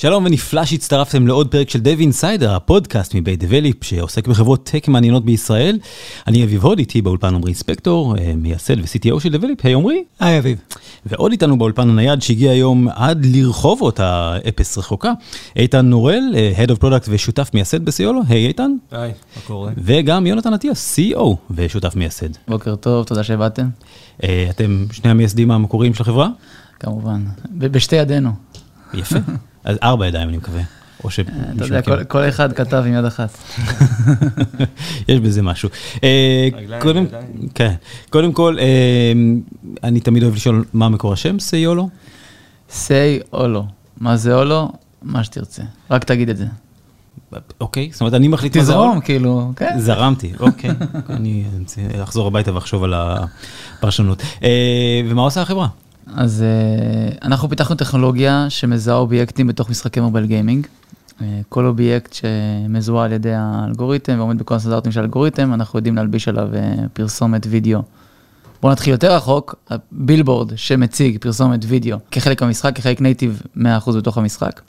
שלום ונפלא שהצטרפתם לעוד פרק של Dev Insider, הפודקאסט מבית דבליפ שעוסק בחברות טק מעניינות בישראל. אני אביב הוד, איתי באולפן עמרי ספקטור, אה, מייסד ו-CTO של דבליפ, היי עמרי. היי אביב. ועוד איתנו באולפן הנייד שהגיע היום עד לרחובות האפס רחוקה, איתן נורל, אה, Head of Product ושותף מייסד בסיולו, היי איתן. היי, מה קורה? וגם יונתן אטיאס, CEO ושותף מייסד. בוקר טוב, תודה שבאתם. אה, אתם שני המייסדים המקוריים של החברה? כמובן, בשתי ידינו. יפה. אז ארבע ידיים אני מקווה. או ש... אתה יודע, כל, כל אחד כתב עם יד אחת. יש בזה משהו. אה, קודם, כן, קודם כל, אה, אני תמיד אוהב לשאול מה מקור השם, סיי או לא? סיי או לא. מה זה או לא? מה שתרצה. רק תגיד את זה. אוקיי, זאת אומרת, אני מחליט מה זה או לא? תזרום, כאילו, כן. זרמתי, אוקיי. אני אחזור הביתה ואחשוב על הפרשנות. אה, ומה עושה החברה? אז uh, אנחנו פיתחנו טכנולוגיה שמזהה אובייקטים בתוך משחקי מובייל גיימינג. אה, כל אובייקט שמזוהה על ידי האלגוריתם ועומד בכל הסטנדרטים של האלגוריתם, אנחנו יודעים להלביש עליו אה, פרסומת וידאו. בואו נתחיל יותר רחוק, הבילבורד שמציג פרסומת וידאו כחלק מהמשחק, כחלק native 100% בתוך המשחק.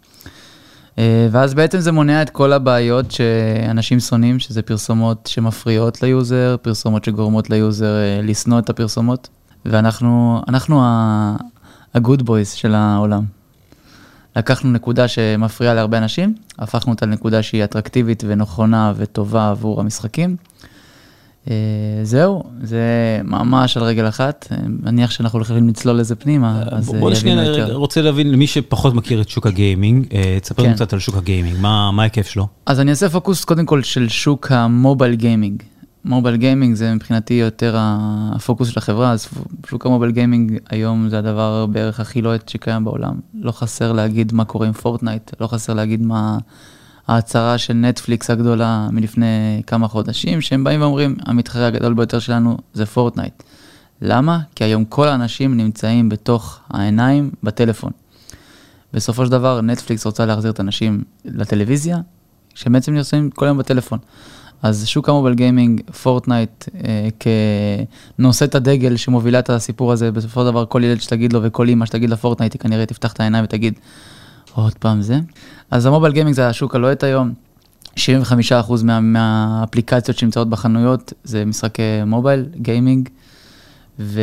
אה, ואז בעצם זה מונע את כל הבעיות שאנשים שונאים, שזה פרסומות שמפריעות ל user, פרסומות שגורמות ל user אה, לשנוא את הפרסומות. ואנחנו אנחנו ה-good boys של העולם. לקחנו נקודה שמפריעה להרבה אנשים, הפכנו אותה לנקודה שהיא אטרקטיבית ונכונה וטובה עבור המשחקים. אה, זהו, זה ממש על רגל אחת, מניח שאנחנו הולכים לצלול לזה פנימה, אז בוא נשקיע, אני רוצה להבין, למי שפחות מכיר את שוק ה gaming, אה, תספר לנו כן. קצת על שוק ה gaming, מה ההיקף שלו? אז אני אעשה פוקוס קודם כל של שוק ה mobile gaming. mobile gaming זה מבחינתי יותר הפוקוס של החברה, אז שוק ה mobile gaming היום זה הדבר בערך הכי לוהט שקיים בעולם. לא חסר להגיד מה קורה עם פורטנייט, לא חסר להגיד מה ההצהרה של נטפליקס הגדולה מלפני כמה חודשים, שהם באים ואומרים, המתחרה הגדול ביותר שלנו זה פורטנייט. למה? כי היום כל האנשים נמצאים בתוך העיניים בטלפון. בסופו של דבר נטפליקס רוצה להחזיר את האנשים לטלוויזיה, שהם בעצם נמצאים כל היום בטלפון. אז שוק ה mobile gaming, פורטנייט, אה, כנושאת הדגל שמובילה את הסיפור הזה, בסופו של דבר כל ילד שתגיד לו וכל אימא שתגיד לפורטנייט, היא כנראה תפתח את העיניים ותגיד, עוד פעם זה. אז המוביל גיימינג זה השוק הלוהט היום, 75% מה, מהאפליקציות שנמצאות בחנויות זה משחקי מובייל, גיימינג, וזה,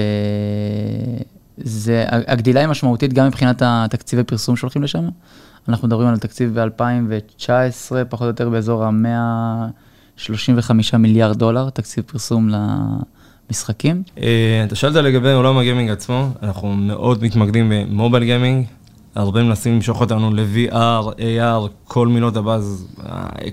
הגדילה היא משמעותית גם מבחינת התקציבי פרסום שהולכים לשם. אנחנו מדברים על תקציב ב-2019, פחות או יותר באזור ה-100... 35 מיליארד דולר, תקציב פרסום למשחקים. אה, אתה שאלת לגבי עולם ה gaming עצמו, אנחנו מאוד מתמקדים ב mobile gaming, הרבה מנסים למשוך אותנו ל-VR, AR, כל מילות הבאז,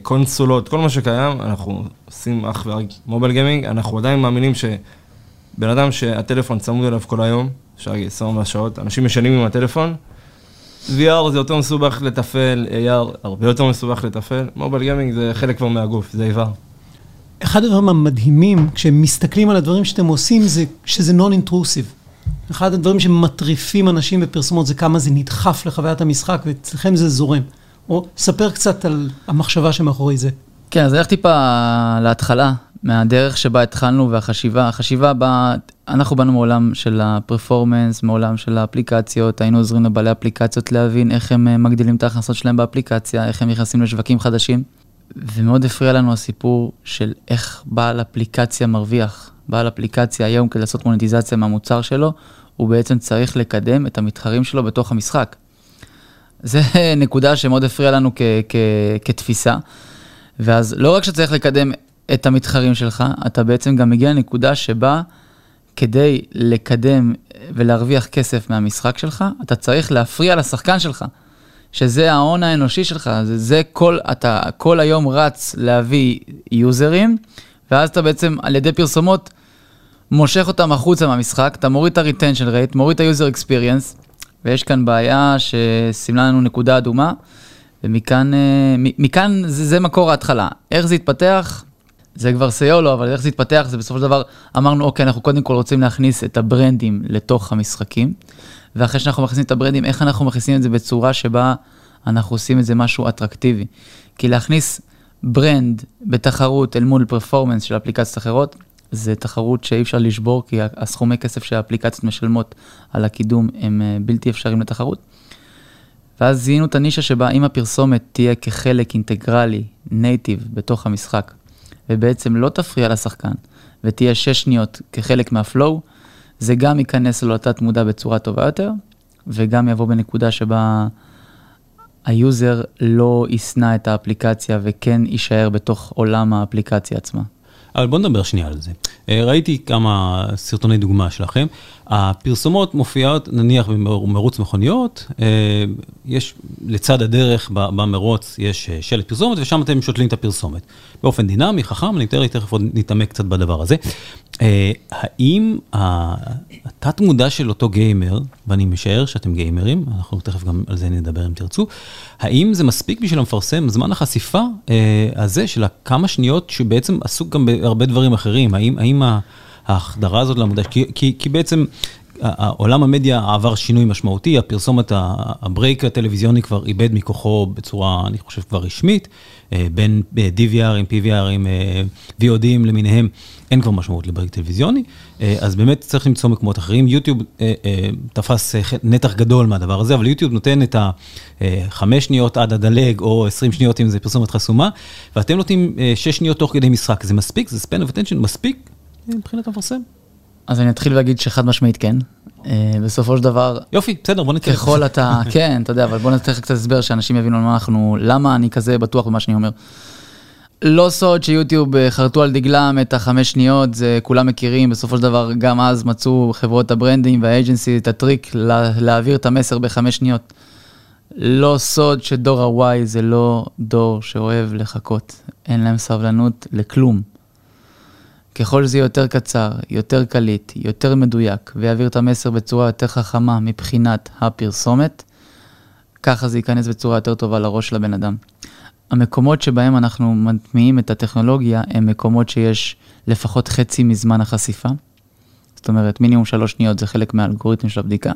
קונסולות, כל מה שקיים, אנחנו עושים אך ורק mobile gaming, אנחנו עדיין מאמינים שבן אדם שהטלפון צמוד אליו כל היום, אפשר להגיד 24 שעות, אנשים משנים עם הטלפון, VR זה יותר מסובך לתפעל, AR הרבה יותר מסובך לתפעל, mobile gaming זה חלק כבר מהגוף, זה איבר. אחד הדברים המדהימים כשהם מסתכלים על הדברים שאתם עושים זה שזה נון אינטרוסיב. אחד הדברים שמטריפים אנשים בפרסומות זה כמה זה נדחף לחוויית המשחק ואצלכם זה זורם. או ספר קצת על המחשבה שמאחורי זה. כן, אז נלך טיפה להתחלה. מהדרך שבה התחלנו והחשיבה, החשיבה בה, אנחנו באנו מעולם של הפרפורמנס, מעולם של האפליקציות, היינו עוזרים לבעלי אפליקציות להבין איך הם אה, מגדילים את ההכנסות שלהם באפליקציה, איך הם נכנסים לשווקים חדשים. ומאוד הפריע לנו הסיפור של איך בעל אפליקציה מרוויח. בעל אפליקציה היום כדי לעשות מוניטיזציה מהמוצר שלו, הוא בעצם צריך לקדם את המתחרים שלו בתוך המשחק. זה נקודה שמאוד הפריעה לנו כ- כ- כתפיסה. ואז לא רק שצריך לקדם את המתחרים שלך, אתה בעצם גם מגיע לנקודה שבה כדי לקדם ולהרוויח כסף מהמשחק שלך, אתה צריך להפריע לשחקן שלך, שזה ההון האנושי שלך, זה, זה כל, אתה כל היום רץ להביא יוזרים, ואז אתה בעצם על ידי פרסומות מושך אותם החוצה מהמשחק, אתה מוריד את ה-retension rate, מוריד את ה-user experience, ויש כאן בעיה שסימלה לנו נקודה אדומה, ומכאן אה, מכאן זה, זה מקור ההתחלה. איך זה התפתח? זה כבר סיולו, אבל איך זה התפתח, זה בסופו של דבר אמרנו, אוקיי, אנחנו קודם כל רוצים להכניס את הברנדים לתוך המשחקים, ואחרי שאנחנו מכניסים את ה brands, איך אנחנו מכניסים את זה בצורה שבה אנחנו עושים את זה משהו אטרקטיבי. כי להכניס brand בתחרות אל מול performance של אפליקציות אחרות, זה תחרות שאי אפשר לשבור, כי הסכומי כסף שהאפליקציות משלמות על הקידום הם אה, בלתי אפשריים לתחרות. ואז זיהינו את הנישה שבה אם הפרסומת תהיה כחלק אינטגרלי, native, בתוך המשחק, ובעצם לא תפריע לשחקן, ותהיה שש שניות כחלק מה flow, זה גם ייכנס לו לתת מודע בצורה טובה יותר, וגם יבוא בנקודה שבה ה user לא ישנא את האפליקציה וכן יישאר בתוך עולם האפליקציה עצמה. אבל בוא נדבר שנייה על זה. אה, ראיתי כמה סרטוני דוגמה שלכם. הפרסומות מופיעות נניח במרוץ מכוניות, אה, יש לצד הדרך במרוץ יש אה, שלט פרסומת ושם אתם שותלים את הפרסומת. באופן דינמי, חכם, אני אתאר תכף עוד נתעמק קצת בדבר הזה. האם התת מודע של אותו גיימר, ואני משער שאתם גיימרים, אנחנו תכף גם על זה נדבר אם תרצו, האם זה מספיק בשביל המפרסם זמן החשיפה הזה של הכמה שניות שבעצם עסוק גם בהרבה דברים אחרים? האם, האם ההחדרה הזאת למודע, כי, כי, כי בעצם עולם המדיה עבר שינוי משמעותי, הפרסומת, הברייק הטלוויזיוני כבר איבד מכוחו בצורה, אני חושב, כבר רשמית, אה, בין אה, DVR, PVR, אה, VODים למיניהם, אין כבר משמעות לברייק טלוויזיוני, אז באמת צריך למצוא מקומות אחרים. יוטיוב תפס נתח גדול מהדבר הזה, אבל יוטיוב נותן את החמש שניות עד הדלג, או עשרים שניות אם זה פרסומת חסומה, ואתם נותנים שש שניות תוך כדי משחק, זה מספיק? זה span of attention מספיק מבחינת המפרסם? אז אני אתחיל להגיד שחד משמעית כן. אה, בסופו של דבר... יופי, בסדר, בוא נתחיל. ככל אתה, כן, אתה יודע, אבל בוא נתן לך קצת הסבר שאנשים יבינו מה אנחנו, למה אני כזה בטוח במה שאני אומר. לא סוד שיוטיוב אה, חרטו על דגלם את החמש שניות, זה כולם מכירים, בסופו של דבר גם אז מצאו חברות הברנדים והאג'נסי את הטריק לה, להעביר את המסר בחמש שניות. לא סוד שדור ה-Y זה לא דור שאוהב לחכות, אין להם סבלנות לכלום. ככל שזה יותר קצר, יותר קליט, יותר מדויק, ויעביר את המסר בצורה יותר חכמה מבחינת הפרסומת, ככה זה ייכנס בצורה יותר טובה לראש של הבן אדם. המקומות שבהם אנחנו מטמיעים את הטכנולוגיה הם מקומות שיש לפחות חצי מזמן החשיפה. זאת אומרת, מינימום שלוש שניות זה חלק מהאלגוריתם של הבדיקה.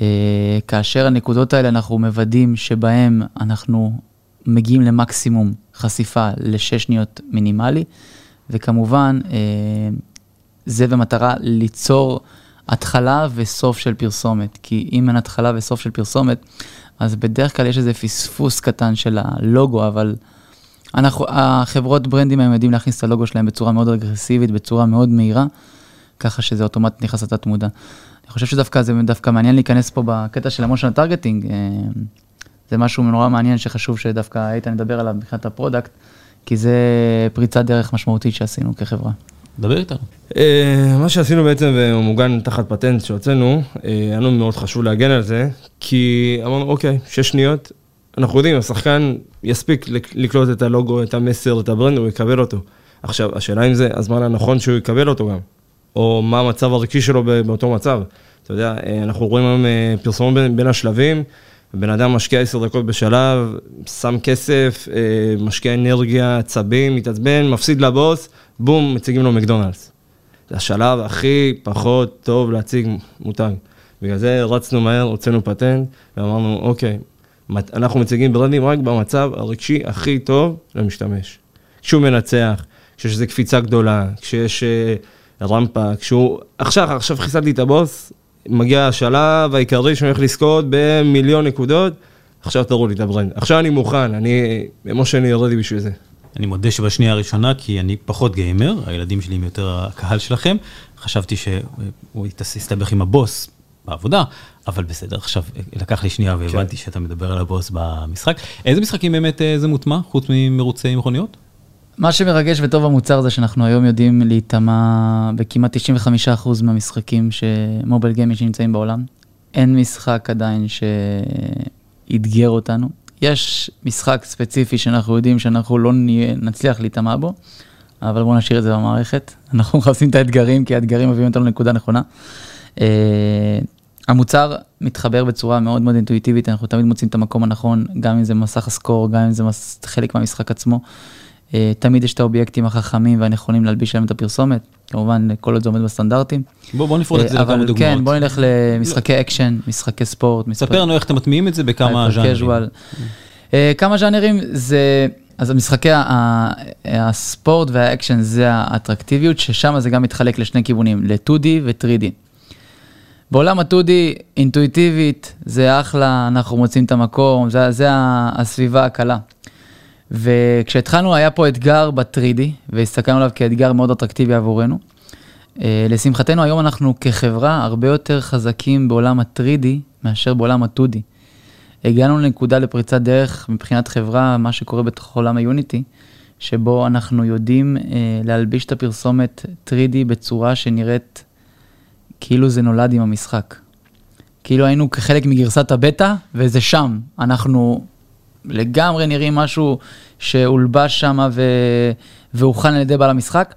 אה, כאשר הנקודות האלה אנחנו מוודאים שבהם אנחנו מגיעים למקסימום חשיפה לשש שניות מינימלי, וכמובן, אה, זה במטרה ליצור התחלה וסוף של פרסומת, כי אם אין התחלה וסוף של פרסומת, אז בדרך כלל יש איזה פספוס קטן של הלוגו, אבל אנחנו, החברות brands היום יודעים להכניס את הלוגו שלהם בצורה מאוד אגרסיבית, בצורה מאוד מהירה, ככה שזה אוטומט נכנס לתת מודע. אני חושב שדווקא זה דווקא מעניין להיכנס פה בקטע של ה emotion targeting, אה, זה משהו נורא מעניין שחשוב שדווקא איתן ידבר עליו מבחינת ה product. כי זה פריצת דרך משמעותית שעשינו כחברה. דבר איתנו. אה, מה שעשינו בעצם, והוא מוגן תחת פטנט שהוצאנו, אה, היה לנו מאוד חשוב להגן על זה, כי אמרנו, אוקיי, שש שניות, אנחנו יודעים, השחקן יספיק לקלוט את הלוגו, את המסר, את ה brand, הוא יקבל אותו. עכשיו, השאלה אם זה הזמן הנכון שהוא יקבל אותו גם, או מה המצב הרגשי שלו באותו מצב. אתה יודע, אה, אנחנו רואים היום פרסומות בין, בין השלבים, בן אדם משקיע עשר דקות בשלב, שם כסף, אה, משקיע אנרגיה, עצבים, מתעצבן, מפסיד לבוס, בום, מציגים לו מקדונלדס. זה השלב הכי פחות טוב להציג מותג. בגלל זה רצנו מהר, הוצאנו פטנט, ואמרנו, אוקיי, אנחנו מציגים brands רק במצב הרגשי הכי טוב למשתמש. כשהוא מנצח, כשיש איזו קפיצה גדולה, כשיש אה, רמפה, כשהוא... עכשיו, עכשיו חיסלתי את הבוס, מגיע השלב העיקרי שאני הולך לזכות במיליון נקודות, עכשיו תראו לי את ה brand. עכשיו אני מוכן, אני, משה אני יורדתי בשביל זה. אני מודה שבשנייה הראשונה, כי אני פחות גיימר, הילדים שלי הם יותר הקהל שלכם, חשבתי שהוא יסתבך עם הבוס בעבודה, אבל בסדר, עכשיו לקח לי שנייה והבנתי כן. שאתה מדבר על הבוס במשחק. איזה משחקים באמת אה, זה מוטמע, חוץ ממרוצי מכוניות? מה שמרגש וטוב במוצר זה שאנחנו היום יודעים להיטמע בכמעט 95% מהמשחקים שמובייל גיימינג שנמצאים בעולם. אין משחק עדיין שאתגר אותנו. יש משחק ספציפי שאנחנו יודעים שאנחנו לא נצליח להיטמע בו, אבל בואו נשאיר את זה במערכת. אנחנו מחפשים את האתגרים, כי האתגרים מביאים אותנו לנקודה נכונה. אה, המוצר מתחבר בצורה מאוד מאוד אינטואיטיבית, אנחנו תמיד מוצאים את המקום הנכון, גם אם זה מסך ה score, גם אם זה מס... חלק מהמשחק עצמו. אה, תמיד יש את האובייקטים החכמים והנכונים להלביש להם את הפרסומת, כמובן כל עוד זה עומד בסטנדרטים. בוא, בוא נפרוט את זה לכמה דוגמאות. כן, בוא נלך למשחקי אקשן, משחקי ספורט. ספר לנו איך אתם מטמיעים את זה בכמה ז'אנרים. קז'ואל. אה, כמה ז'אנרים זה, אז המשחקי הספורט והאקשן זה האטרקטיביות, ששם זה גם מתחלק לשני כיוונים, ל-2D ו-3D. בעולם ה-2D, אינטואיטיבית, זה אחלה, אנחנו מוצאים את המקום, זה, זה הסביבה הקלה. וכשהתחלנו היה פה אתגר ב-3D, והסתכלנו עליו כאתגר מאוד אטרקטיבי עבורנו. אה, לשמחתנו היום אנחנו כחברה הרבה יותר חזקים בעולם ה-3D מאשר בעולם ה-2D. הגענו לנקודה לפריצת דרך מבחינת חברה, מה שקורה בתוך עולם היוניטי, שבו אנחנו יודעים אה, להלביש את הפרסומת 3D בצורה שנראית כאילו זה נולד עם המשחק. כאילו היינו כחלק מגרסת הבטא, וזה שם. אנחנו לגמרי נראים משהו שהולבש שם ו... והוכן על ידי בעל המשחק.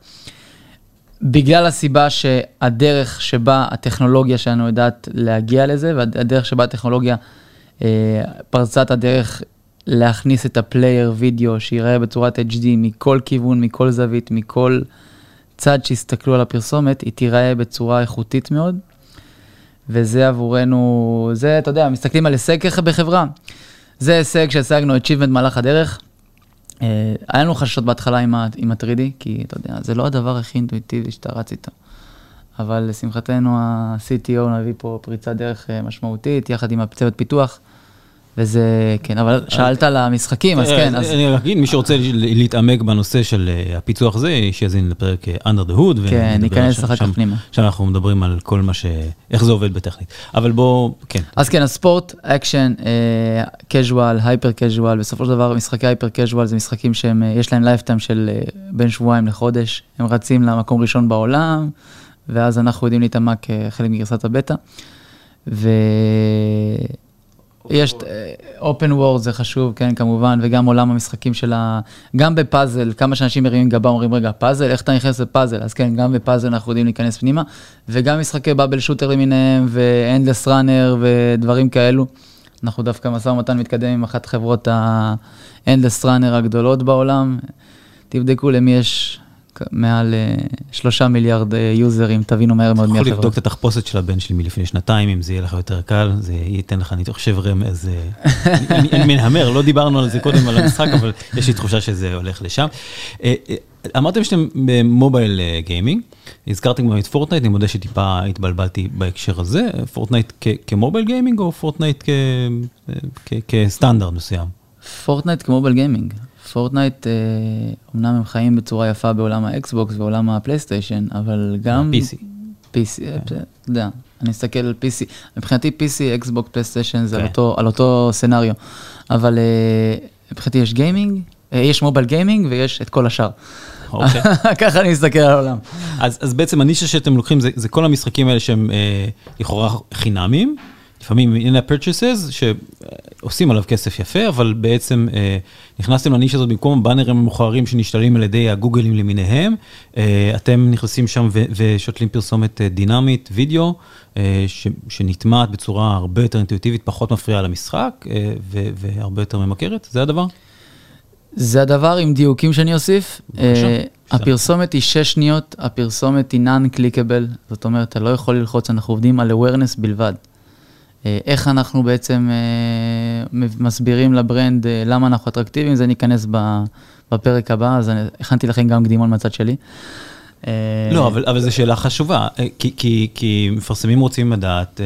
בגלל הסיבה שהדרך שבה הטכנולוגיה שלנו יודעת להגיע לזה, והדרך שבה הטכנולוגיה אה, פרצה את הדרך להכניס את ה player וידאו שיראה בצורת HD מכל כיוון, מכל זווית, מכל צד שיסתכלו על הפרסומת, היא תיראה בצורה איכותית מאוד. וזה עבורנו, זה, אתה יודע, מסתכלים על הישג ככה בחברה. זה הישג שהשגנו achievement במהלך הדרך. אה, היה לנו חששות בהתחלה עם עם ה-3D, כי אתה יודע, זה לא הדבר הכי אינטואיטיבי שאתה רץ איתו. אבל לשמחתנו ה-CTO מביא פה פריצת דרך אה, משמעותית, יחד עם הצוות פיתוח, וזה, כן, אבל שאלת על המשחקים, אז כן, אז... אני רק אגיד, מי שרוצה להתעמק בנושא של אה, הפיצוח הזה, שיאזין לפרק אה, Under the Hood. כן, ניכנס אחר כך פנימה. שם אנחנו מדברים על כל מה ש... איך זה עובד בטכנית. אבל בוא, כן. אז כן, הספורט, אקשן, casual, hyper casual, בסופו של דבר משחקי hyper casual זה משחקים שהם, אה, יש להם lifetime של אה, בין שבועיים לחודש, הם רצים למקום ראשון בעולם, ואז אנחנו יודעים להיטמע כחלק מגרסת הבטא. ויש, open world זה חשוב, כן, כמובן, וגם עולם המשחקים של ה... גם בפאזל, כמה שאנשים מרימים גבה אומרים, רגע, פאזל, איך אתה נכנס לפאזל? אז כן, גם בפאזל אנחנו יודעים להיכנס פנימה, וגם משחקי bubble shooter למיניהם, ו endless runner ודברים כאלו. אנחנו דווקא משא ומתן מתקדם עם אחת חברות ה endless runner הגדולות בעולם. תבדקו למי יש מעל אה, שלושה מיליארד אה, users, תבינו מהר מאוד מי יכול החברה. לבדוק את התחפושת של הבן שלי מלפני שנתיים, אם זה יהיה לך יותר קל, זה ייתן לך, אני חושב, רמז, אה, אני אני מהמר, לא דיברנו על זה קודם, על המשחק, אבל יש לי תחושה שזה הולך לשם. אה, אה, אמרתם שאתם ב mobile אה, gaming, הזכרתם גם את פורטנייט, אני מודה שטיפה התבלבלתי בהקשר הזה, פורטנייט כ mobile gaming או פורטנייט אה, כסטנדרט מסוים? פורטנייט כ mobile gaming. פורטנייט, אה, אמנם הם חיים בצורה יפה בעולם ה Xbox ועולם ה PlayStation, אבל גם... ה-PC. PC, אה, אתה יודע, אני מסתכל על PC, מבחינתי PC, Xbox, PlayStation זה על כן. אותו- על אותו scenario, אבל אה, מבחינתי יש gaming, אה, יש mobile gaming ויש את כל השאר. אוקיי. ככה אני מסתכל על העולם. אז, אז בעצם הנישה שאתם לוקחים זה, זה כל המשחקים האלה שהם אה, לכאורה חינמים, לפעמים in purchases שעושים עליו כסף יפה, אבל בעצם אה, נכנסתם לנישה הזאת במקום הבאנרים המכוערים שנשתלים על ידי הגוגלים למיניהם, אה, אתם נכנסים שם ו- ושותלים פרסומת אה, דינמית, וידאו, אה, ש- שנטמעת בצורה הרבה יותר אינטואיטיבית, פחות מפריעה למשחק אה, ו- והרבה יותר ממכרת, זה הדבר? זה הדבר עם דיוקים שאני אוסיף. בבקשה. אה, הפרסומת היא 6 שניות, הפרסומת היא non-clickable, זאת אומרת, אתה לא יכול ללחוץ, אנחנו עובדים על awareness בלבד. אה, איך אנחנו בעצם אה, מסבירים לברנד אה, למה אנחנו אטרקטיביים, זה ניכנס בפרק הבא, אז אני- הכנתי לכם גם קדימון מהצד שלי. לא, אבל, אבל זו שאלה חשובה, כי, כי, כי מפרסמים רוצים לדעת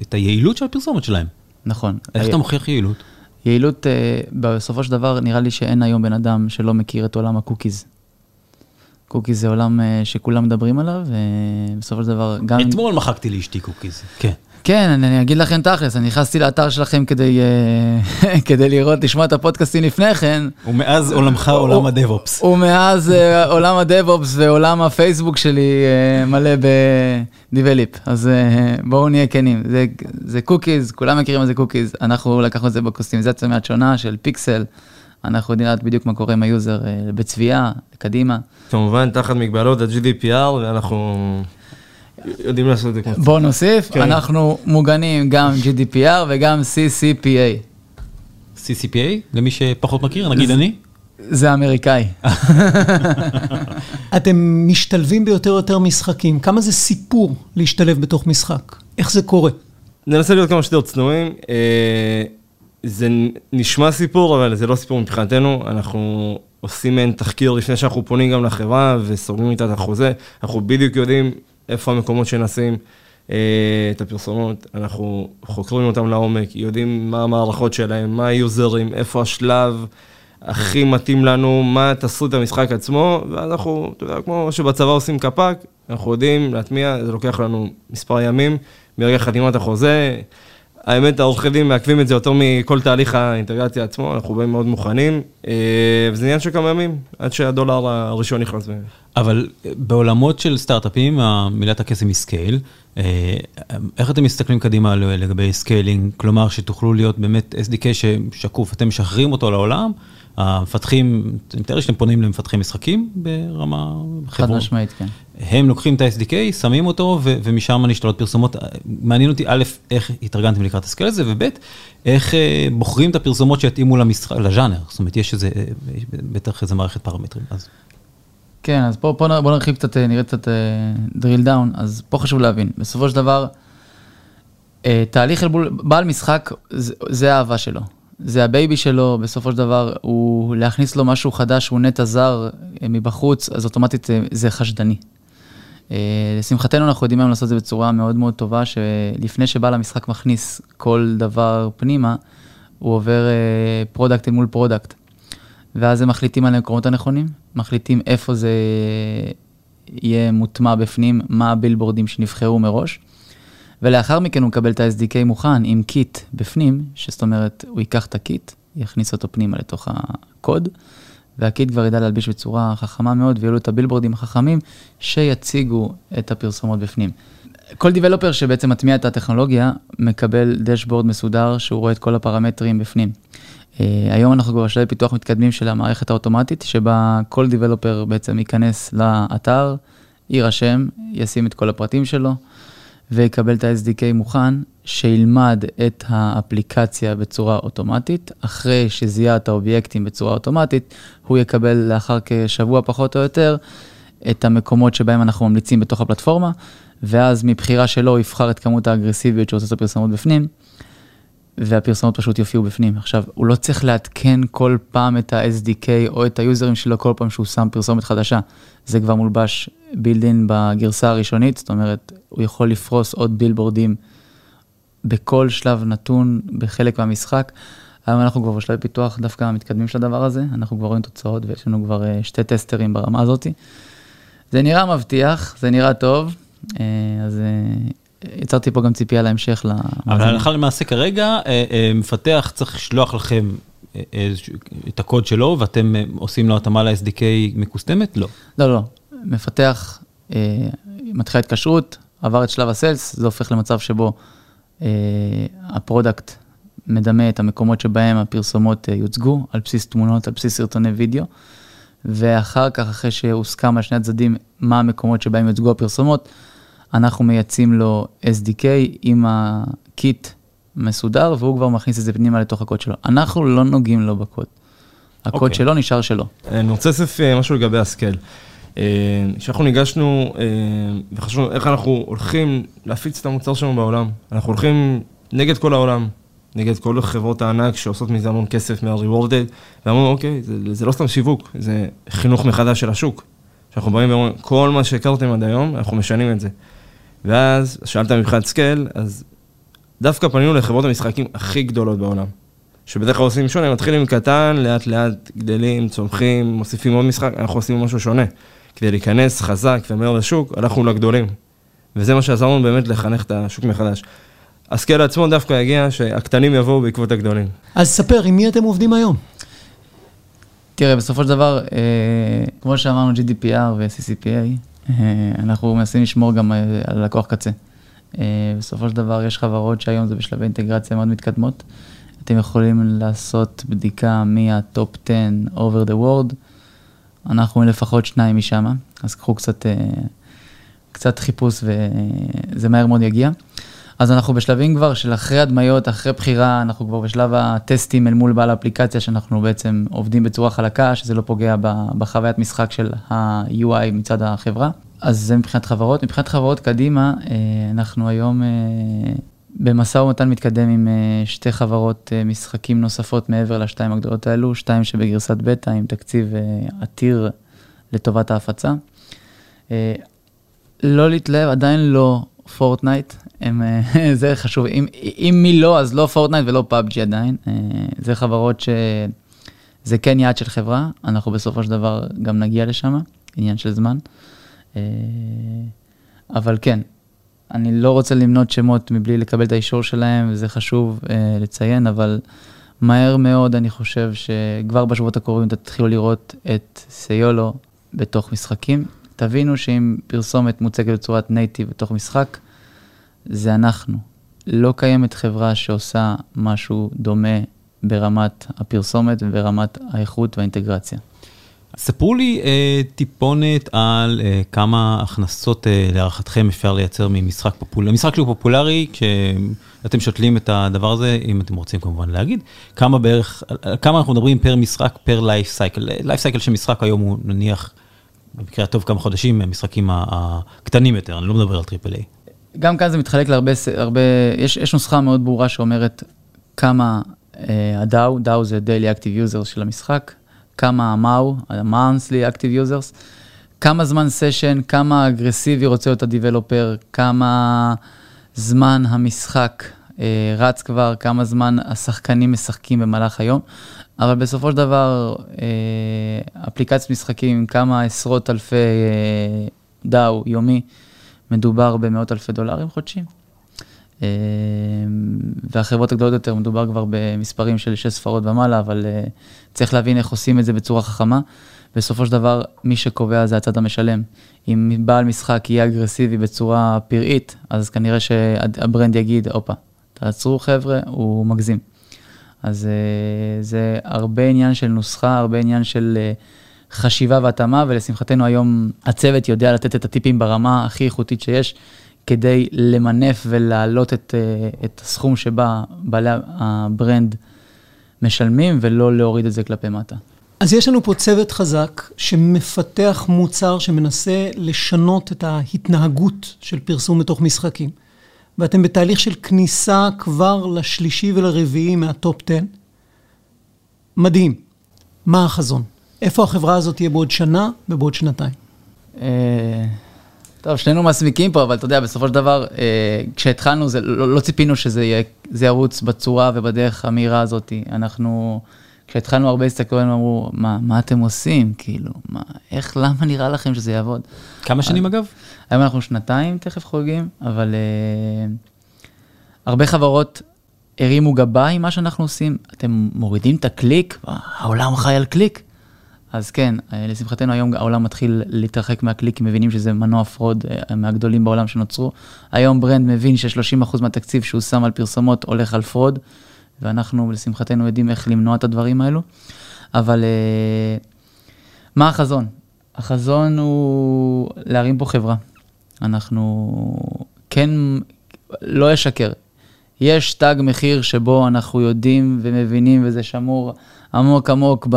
את היעילות של הפרסומת שלהם. נכון. איך אתה מוכיח יעילות? יעילות, בסופו של דבר, נראה לי שאין היום בן אדם שלא מכיר את עולם ה cookies. cookies זה עולם שכולם מדברים עליו, ובסופו של דבר גם... אתמול מחקתי לאשתי cookies. כן. כן, אני, אני אגיד לכם תכלס, אני נכנסתי לאתר שלכם כדי, אה, כדי לראות, לשמוע את הפודקאסטים לפני כן. ומאז עולמך עולם ה DevOps. ומאז אה, עולם ה DevOps ועולם הפייסבוק שלי אה, מלא בדיבליפ. אז בואו נהיה כנים, זה, זה cookies, כולם מכירים מה זה cookies, אנחנו לקחנו את זה ב customization מעט שונה של פיקסל, אנחנו יודעים לדעת בדיוק מה קורה עם ה user בצביעה, קדימה. כמובן, תחת מגבלות ה-GDPR, ואנחנו יודעים לעשות את זה כמו... בואו נוסיף, כן. אנחנו מוגנים גם GDPR וגם CCPA. CCPA, למי שפחות מכיר, נגיד אני. זה אמריקאי. אתם משתלבים ביותר ויותר משחקים. כמה זה סיפור להשתלב בתוך משחק? איך זה קורה? ננסה להיות כמה שיותר צנועים. אה, זה נשמע סיפור, אבל זה לא סיפור מבחינתנו. אנחנו עושים מעין תחקיר לפני שאנחנו פונים גם לחברה וסוגרים איתה את החוזה. אנחנו בדיוק יודעים איפה המקומות שנשים אה, את הפרסומות. אנחנו חוקרים אותם לעומק, יודעים מה המערכות שלהם, מה היוזרים, איפה השלב. הכי מתאים לנו, מה תסריט המשחק עצמו, ואז אנחנו, אתה יודע, כמו שבצבא עושים קפ"ק, אנחנו יודעים להטמיע, זה לוקח לנו מספר ימים, מרגע חתימת החוזה. האמת, העורכי דין מעכבים את זה יותר מכל תהליך האינטגרציה עצמו, אנחנו באים מאוד מוכנים, אה, וזה עניין של כמה ימים, עד שהדולר הראשון נכנס. אבל בעולמות של סטארט-אפים, מילת הקסם היא scale. אה, איך אתם מסתכלים קדימה לגבי scaling? כלומר, שתוכלו להיות באמת SDK ששקוף, אתם משחררים אותו לעולם, המפתחים, אני מתאר שאתם פונים למפתחי משחקים ברמה חד משמעית, כן. הם לוקחים את ה-SDK, שמים אותו, ומשם נשתלות פרסומות. מעניין אותי, א', איך התארגנתם לקראת הסקייל הזה, וב', איך אה, בוחרים את הפרסומות שיתאימו למשחק, לז'אנר. זאת אומרת, יש איזה, בטח איזה מערכת פרמטרים. אז. כן, אז פה, פה בוא נרחיב קצת, נראה קצת drill down, אז פה חשוב להבין, בסופו של דבר, אה, תהליך אל מול, בעל משחק, זה, זה האהבה שלו. זה ה baby שלו, בסופו של דבר, הוא להכניס לו משהו חדש, הוא נטע זר אה, מבחוץ, אז אוטומטית אה, זה חשדני. לשמחתנו אנחנו יודעים היום לעשות את זה בצורה מאוד מאוד טובה, שלפני שבעל המשחק מכניס כל דבר פנימה, הוא עובר product אל מול product. ואז הם מחליטים על המקומות הנכונים, מחליטים איפה זה יהיה מוטמע בפנים, מה הבילבורדים שנבחרו מראש. ולאחר מכן הוא מקבל את ה-SDK מוכן עם kit בפנים, שזאת אומרת, הוא ייקח את ה kit, יכניס אותו פנימה לתוך הקוד, וה kit כבר ידע להלביש בצורה חכמה מאוד, ויהיו לו את הבילבורדים החכמים שיציגו את הפרסומות בפנים. כל developer שבעצם מטמיע את הטכנולוגיה, מקבל dashboard מסודר שהוא רואה את כל הפרמטרים בפנים. Uh, היום אנחנו כבר בשלבי פיתוח מתקדמים של המערכת האוטומטית, שבה כל developer בעצם ייכנס לאתר, יירשם, ישים את כל הפרטים שלו, ויקבל את ה-SDK מוכן, שילמד את האפליקציה בצורה אוטומטית. אחרי שזיהה את האובייקטים בצורה אוטומטית, הוא יקבל לאחר כשבוע פחות או יותר את המקומות שבהם אנחנו ממליצים בתוך הפלטפורמה, ואז מבחירה שלו יבחר את כמות האגרסיביות שהוא עושה את הפרסמות בפנים. והפרסומות פשוט יופיעו בפנים. עכשיו, הוא לא צריך לעדכן כל פעם את ה-SDK או את היוזרים שלו כל פעם שהוא שם פרסומת חדשה. זה כבר מולבש בילדין בגרסה הראשונית, זאת אומרת, הוא יכול לפרוס עוד בילבורדים בכל שלב נתון, בחלק מהמשחק. היום אנחנו כבר בשלב פיתוח דווקא המתקדמים של הדבר הזה, אנחנו כבר רואים תוצאות ויש לנו כבר אה, שתי טסטרים ברמה הזאת. זה נראה מבטיח, זה נראה טוב, אה, אז אה, יצרתי פה גם ציפייה להמשך. אבל הלכה למעשה כרגע, אה, אה, מפתח צריך לשלוח לכם אה, את הקוד שלו, ואתם עושים לו התאמה ל-SDK מקוסטמת? לא. לא, לא. מפתח, מתחיל התקשרות, עבר את שלב ה sales, זה הופך למצב שבו ה product מדמה את המקומות שבהם הפרסומות יוצגו, על בסיס תמונות, על בסיס סרטוני וידאו, ואחר כך, אחרי שהוסכם על שני הצדדים מה המקומות שבהם יוצגו הפרסומות, אנחנו מייצאים לו SDK עם ה kit מסודר, והוא כבר מכניס את זה פנימה לתוך הקוד שלו. אנחנו לא נוגעים לו בקוד. הקוד okay. אוקיי. שלו נשאר שלו. אני רוצה להוסיף אה, משהו לגבי ה scale. אה, כשאנחנו ניגשנו אה, וחשבנו איך אנחנו הולכים להפיץ את המוצר שלנו בעולם, אנחנו הולכים נגד כל העולם, נגד כל חברות הענק שעושות מזה המון כסף מה-rewarded, ואמרנו, אוקיי, זה, זה לא סתם שיווק, זה חינוך מחדש של השוק. שאנחנו באים ואומרים, כל מה שהכרתם עד היום, אנחנו משנים את זה. ואז שאלת מבחינת scale, אז דווקא פנינו לחברות המשחקים הכי גדולות בעולם. שבדרך כלל עושים שונה, מתחילים קטן, לאט לאט גדלים, צומחים, מוסיפים עוד משחק, אנחנו עושים משהו שונה. כדי להיכנס חזק ומהר לשוק, הלכנו לגדולים. וזה מה שעזר לנו באמת לחנך את השוק מחדש. ה scale עצמו דווקא הגיע שהקטנים יבואו בעקבות הגדולים. אז ספר, עם מי אתם עובדים היום? תראה, בסופו של דבר, אה, כמו שאמרנו, GDPR ו-CCPA, אנחנו מנסים לשמור גם אה, על לקוח קצה. אה, בסופו של דבר יש חברות שהיום זה בשלבי אינטגרציה מאוד מתקדמות. אתם יכולים לעשות בדיקה מהטופ 10 over the world. אנחנו לפחות שניים משם, אז קחו קצת, קצת חיפוש וזה מהר מאוד יגיע. אז אנחנו בשלבים כבר של אחרי הדמיות, אחרי בחירה, אנחנו כבר בשלב הטסטים אל מול בעל האפליקציה, שאנחנו בעצם עובדים בצורה חלקה, שזה לא פוגע בחוויית משחק של ה-UI מצד החברה. אז זה מבחינת חברות. מבחינת חברות קדימה, אה, אנחנו היום אה, במשא ומתן מתקדם עם אה, שתי חברות משחקים נוספות מעבר לשתיים הגדולות האלו, שתיים שבגרסת בטא עם תקציב עתיר לטובת ההפצה. לא להתלהב, עדיין לא פורטנייט, הם, זה חשוב, אם, אם מי לא, אז לא פורטנייט ולא PUBG עדיין. זה חברות שזה כן יעד של חברה, אנחנו בסופו של דבר גם נגיע לשם, עניין של זמן. אה, אבל כן, אני לא רוצה למנות שמות מבלי לקבל את האישור שלהם, וזה חשוב אה, לציין, אבל מהר מאוד אני חושב שכבר בשבועות הקרובים תתחילו לראות את סיולו בתוך משחקים. תבינו שאם פרסומת מוצגת בצורת נייטיב בתוך משחק, זה אנחנו. לא קיימת חברה שעושה משהו דומה ברמת הפרסומת וברמת האיכות והאינטגרציה. ספרו לי אה, טיפונת על אה, כמה הכנסות אה, להערכתכם אפשר לייצר ממשחק פופולרי, משחק שהוא פופולרי, כשאתם שותלים את הדבר הזה, אם אתם רוצים כמובן להגיד, כמה בערך, כמה אנחנו מדברים פר משחק, פר לייף סייקל. לייף סייקל של משחק היום הוא נניח, במקרה הטוב כמה חודשים, המשחקים הקטנים יותר, אני לא מדבר על Triple A. גם כאן זה מתחלק להרבה, הרבה, יש, יש נוסחה מאוד ברורה שאומרת כמה הדאו, דאו זה Daily Active User של המשחק, כמה ה MAU, ה-monthly active users, כמה זמן session, כמה אגרסיבי רוצה להיות ה-developer, כמה זמן המשחק אה, רץ כבר, כמה זמן השחקנים משחקים במהלך היום, אבל בסופו של דבר, אה, אפליקציית משחקים עם כמה עשרות אלפי אה, דאו יומי, מדובר במאות אלפי דולרים חודשיים. אה, והחברות הגדולות יותר, מדובר כבר במספרים של שש ספרות ומעלה, אבל צריך להבין איך עושים את זה בצורה חכמה. בסופו של דבר, מי שקובע זה הצד המשלם. אם בעל משחק יהיה אגרסיבי בצורה פראית, אז כנראה שהברנד יגיד, הופה, תעצרו חבר'ה, הוא מגזים. אז אה, זה הרבה עניין של נוסחה, הרבה עניין של חשיבה והתאמה, ולשמחתנו היום הצוות יודע לתת את הטיפים ברמה הכי איכותית שיש. כדי למנף ולהעלות את, אה, את הסכום שבה בעלי הברנד משלמים, ולא להוריד את זה כלפי מטה. אז יש לנו פה צוות חזק שמפתח מוצר שמנסה לשנות את ההתנהגות של פרסום בתוך משחקים. ואתם בתהליך של כניסה כבר לשלישי ולרביעי מהטופ 10. מדהים. מה החזון? איפה החברה הזאת תהיה בעוד שנה ובעוד שנתיים? אה, טוב, שנינו מסמיקים פה, אבל אתה יודע, בסופו של דבר, אה, כשהתחלנו, זה, לא, לא ציפינו שזה ירוץ בצורה ובדרך המהירה הזאת. אנחנו, כשהתחלנו הרבה הסתכלו עלינו, אמרו, מה, מה אתם עושים? כאילו, מה, איך, למה נראה לכם שזה יעבוד? כמה שנים אגב? היום אנחנו שנתיים תכף חוגגים, אבל אה, הרבה חברות הרימו גבה עם מה שאנחנו עושים. אתם מורידים את הקליק, העולם חי על קליק. אז כן, אה, לשמחתנו היום העולם מתחיל להתרחק מהקליקים, מבינים שזה מנוע fraud אה, מהגדולים בעולם שנוצרו. היום brand מבין ש-30% מהתקציב שהוא שם על פרסומות הולך על fraud, ואנחנו לשמחתנו יודעים איך למנוע את הדברים האלו. אבל אה, מה החזון? החזון הוא להרים פה חברה. אנחנו כן, לא אשקר. יש תג מחיר שבו אנחנו יודעים ומבינים, וזה שמור עמוק עמוק ב...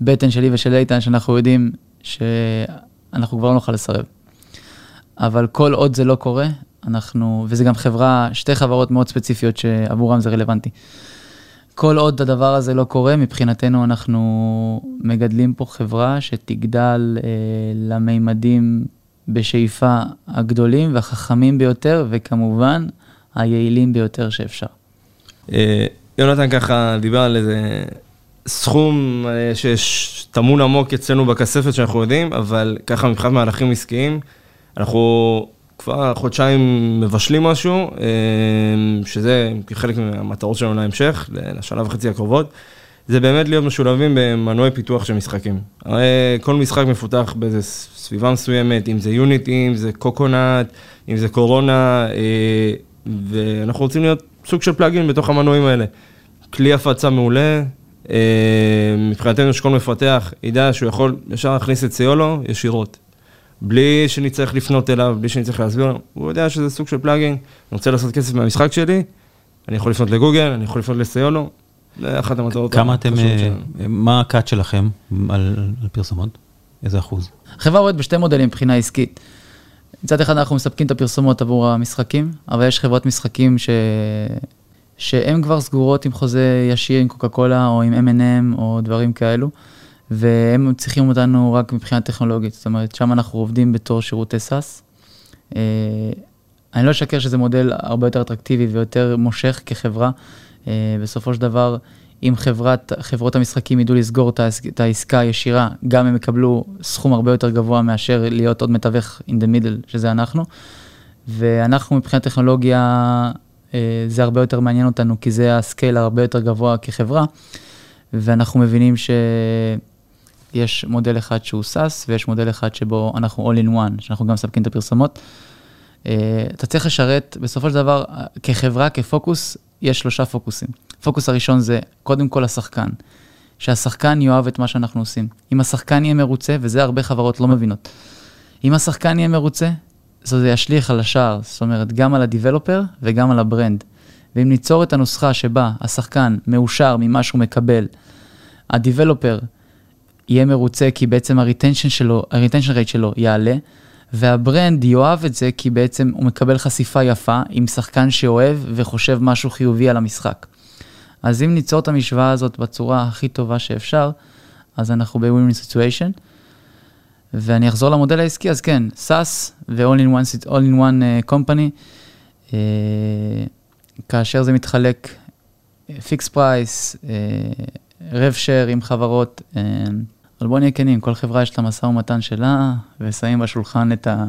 בטן שלי ושל איתן, שאנחנו יודעים שאנחנו כבר לא נוכל לסרב. אבל כל עוד זה לא קורה, אנחנו, וזה גם חברה, שתי חברות מאוד ספציפיות שעבורם זה רלוונטי. כל עוד הדבר הזה לא קורה, מבחינתנו אנחנו מגדלים פה חברה שתגדל אה, למימדים בשאיפה הגדולים והחכמים ביותר, וכמובן היעילים ביותר שאפשר. אה, יונתן ככה דיבר על איזה סכום אה, שטמון עמוק אצלנו בכספת שאנחנו יודעים, אבל ככה מבחינת מהלכים עסקיים, אנחנו כבר חודשיים מבשלים משהו, אה, שזה כחלק מהמטרות שלנו להמשך, לשנה וחצי הקרובות. זה באמת להיות משולבים במנועי פיתוח של משחקים. הרי כל משחק מפותח באיזו סביבה מסוימת, אם זה יוניטי, אם זה קוקונט, אם זה קורונה, אה, ואנחנו רוצים להיות סוג של פלאגין בתוך המנועים האלה. כלי הפצה מעולה, אה, מבחינתנו שכל מפתח ידע שהוא יכול ישר להכניס את סיולו ישירות. בלי שנצטרך לפנות אליו, בלי שנצטרך להסביר לו, הוא יודע שזה סוג של פלאגין, אני רוצה לעשות כסף מהמשחק שלי, אני יכול לפנות לגוגל, אני יכול לפנות לסיולו, זה אחת המטרות כמה אתם, אה. מה הקאט שלכם על על פרסומות? איזה אחוז? החברה עובדת בשתי מודלים מבחינה עסקית. מצד אחד אנחנו מספקים את הפרסומות עבור המשחקים, אבל יש חברות משחקים ש... שהן כבר סגורות עם חוזה ישיר עם קוקה קולה או עם M&M או דברים כאלו, והם צריכים אותנו רק מבחינה טכנולוגית, זאת אומרת, שם אנחנו עובדים בתור שירותי SaaS. אה, אני לא אשקר שזה מודל הרבה יותר אטרקטיבי ויותר מושך כחברה. אה, בסופו של דבר, אם חברת, חברות המשחקים ידעו לסגור את העס- את העסקה הישירה, גם הם יקבלו סכום הרבה יותר גבוה מאשר להיות עוד מתווך in the middle, שזה אנחנו. ואנחנו מבחינת טכנולוגיה, אה, זה הרבה יותר מעניין אותנו, כי זה הסקייל הרבה יותר גבוה כחברה, ואנחנו מבינים שיש מודל אחד שהוא SaaS, ויש מודל אחד שבו אנחנו all in one, שאנחנו גם מספקים את הפרסומות. אה, אתה צריך לשרת, בסופו של דבר, אה, כחברה, כפוקוס, יש שלושה פוקוסים. הפוקוס הראשון זה קודם כל השחקן, שהשחקן יאהב את מה שאנחנו עושים. אם השחקן יהיה מרוצה, וזה הרבה חברות לא מבינות, אם השחקן יהיה מרוצה, זה ישליך על השאר, זאת אומרת, גם על ה developer וגם על ה brand. ואם ניצור את הנוסחה שבה השחקן מאושר ממה שהוא מקבל, ה developer יהיה מרוצה כי בעצם ה retention שלו, ה retention rate שלו יעלה, וה brand יאהב את זה כי בעצם הוא מקבל חשיפה יפה עם שחקן שאוהב וחושב משהו חיובי על המשחק. אז אם ניצור את המשוואה הזאת בצורה הכי טובה שאפשר, אז אנחנו ב-win situation. ואני אחזור למודל העסקי, אז כן, SaaS ו-all in one, uh, company, אה, כאשר זה מתחלק fixed price, rev share עם חברות, uh, אבל בוא נהיה כנים, כל חברה יש לה משא ומתן שלה, ושמים בשולחן את, ה,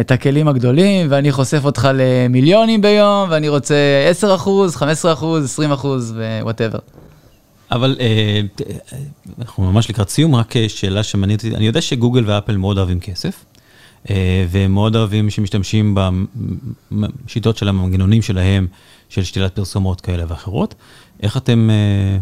את הכלים הגדולים, ואני חושף אותך למיליונים ביום, ואני רוצה 10 אחוז, 15 אחוז, 20 אחוז, whatever. אבל אה, אנחנו ממש לקראת סיום, רק אה, שאלה שמעניינת אותי, אני יודע שגוגל ואפל מאוד אוהבים כסף, אה, והם מאוד אוהבים שמשתמשים בשיטות שלהם, המנגנונים שלהם, של שתילת פרסומות כאלה ואחרות. איך אתם אה,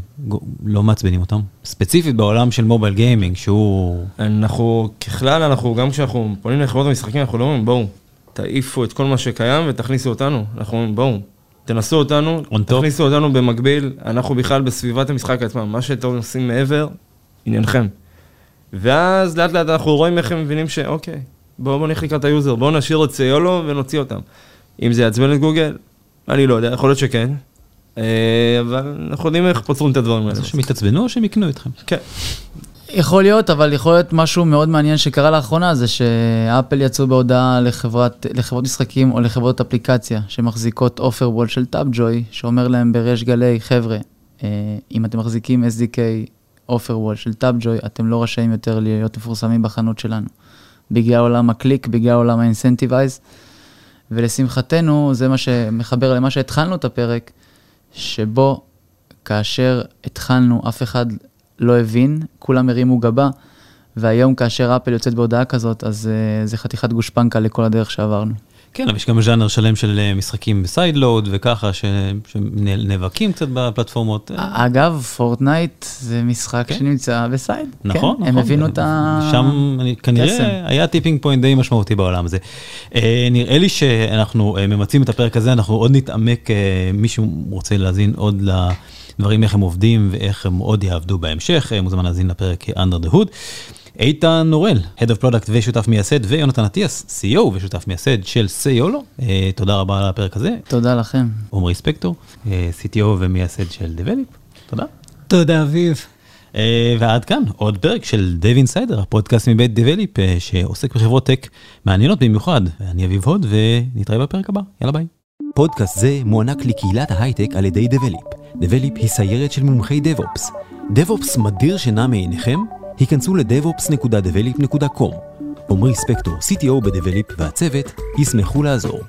לא מעצבנים אותם? ספציפית בעולם של מובייל גיימינג, שהוא... אנחנו, ככלל, אנחנו, גם כשאנחנו פונים לחברות המשחקים, אנחנו לא אומרים, בואו, תעיפו את כל מה שקיים ותכניסו אותנו. אנחנו אומרים, בואו, תנסו אותנו. תכניסו אותנו במקביל, אנחנו בכלל בסביבת המשחק עצמם, מה שאתם עושים מעבר, עניינכם. ואז לאט לאט אנחנו רואים איך הם מבינים שאוקיי, בואו בוא נלך לקראת ה user, בואו נשאיר את סיולו ונוציא אותם. אם זה יעצבן את גוגל, אני לא יודע, יכול להיות שכן, אבל אנחנו יודעים איך פותרים את הדברים האלה. זה שהם יתעצבנו או שהם יקנו אתכם? כן. יכול להיות, אבל יכול להיות משהו מאוד מעניין שקרה לאחרונה, זה שאפל יצאו בהודעה לחברת, לחברות משחקים או לחברות אפליקציה שמחזיקות offer wall של Tapjoy, שאומר להם בריש גלי, חבר'ה, אה, אם אתם מחזיקים SDK offer wall של Tapjoy, אתם לא רשאים יותר להיות מפורסמים בחנות שלנו. בגלל עולם הקליק, בגלל עולם ה incentivize, ולשמחתנו, זה מה שמחבר למה שהתחלנו את הפרק, שבו כאשר התחלנו, אף אחד לא הבין, כולם הרימו גבה, והיום כאשר אפל יוצאת בהודעה כזאת, אז אה, זה חתיכת גושפנקה לכל הדרך שעברנו. כן, אבל יש גם ז'אנר שלם של אה, משחקים ב sideload וככה, ש- שנאבקים קצת בפלטפורמות. אגב, פורטנייט זה משחק כן. שנמצא ב side. נכון, כן, נכון. הם הבינו את ה... שם אני, כנראה קסם. היה tipping point די משמעותי בעולם הזה. אה, נראה לי שאנחנו אה, ממצים את הפרק הזה, אנחנו עוד נתעמק, מישהו רוצה להאזין עוד לדברים איך הם עובדים ואיך הם עוד יעבדו בהמשך, מוזמן להאזין לפרק Under the Hood. איתן נורל, Head of Product ושותף מייסד, ויונתן אטיאס, CEO ושותף מייסד של סיולו, אה, תודה רבה על הפרק הזה. תודה לכם. עמרי ספקטור, אה, CTO ומייסד של Develeap, תודה. תודה, אביב. אה, ועד כאן עוד פרק של Dev Insider, הפודקאסט מבית Develeap אה, שעוסק בחברות tech מעניינות במיוחד. אני אביב הוד ונתראה בפרק הבא, יאללה ביי. פודקאסט זה מוענק לקהילת ההייטק על ידי Develeap. Develeap היא סיירת של מומחי DevOps. DevOps מדיר שינה מעיניכם? היכנסו ל- devops.develeap.com. עמרי ספקטור, CTO ב Develeap והצוות, ישמחו לעזור.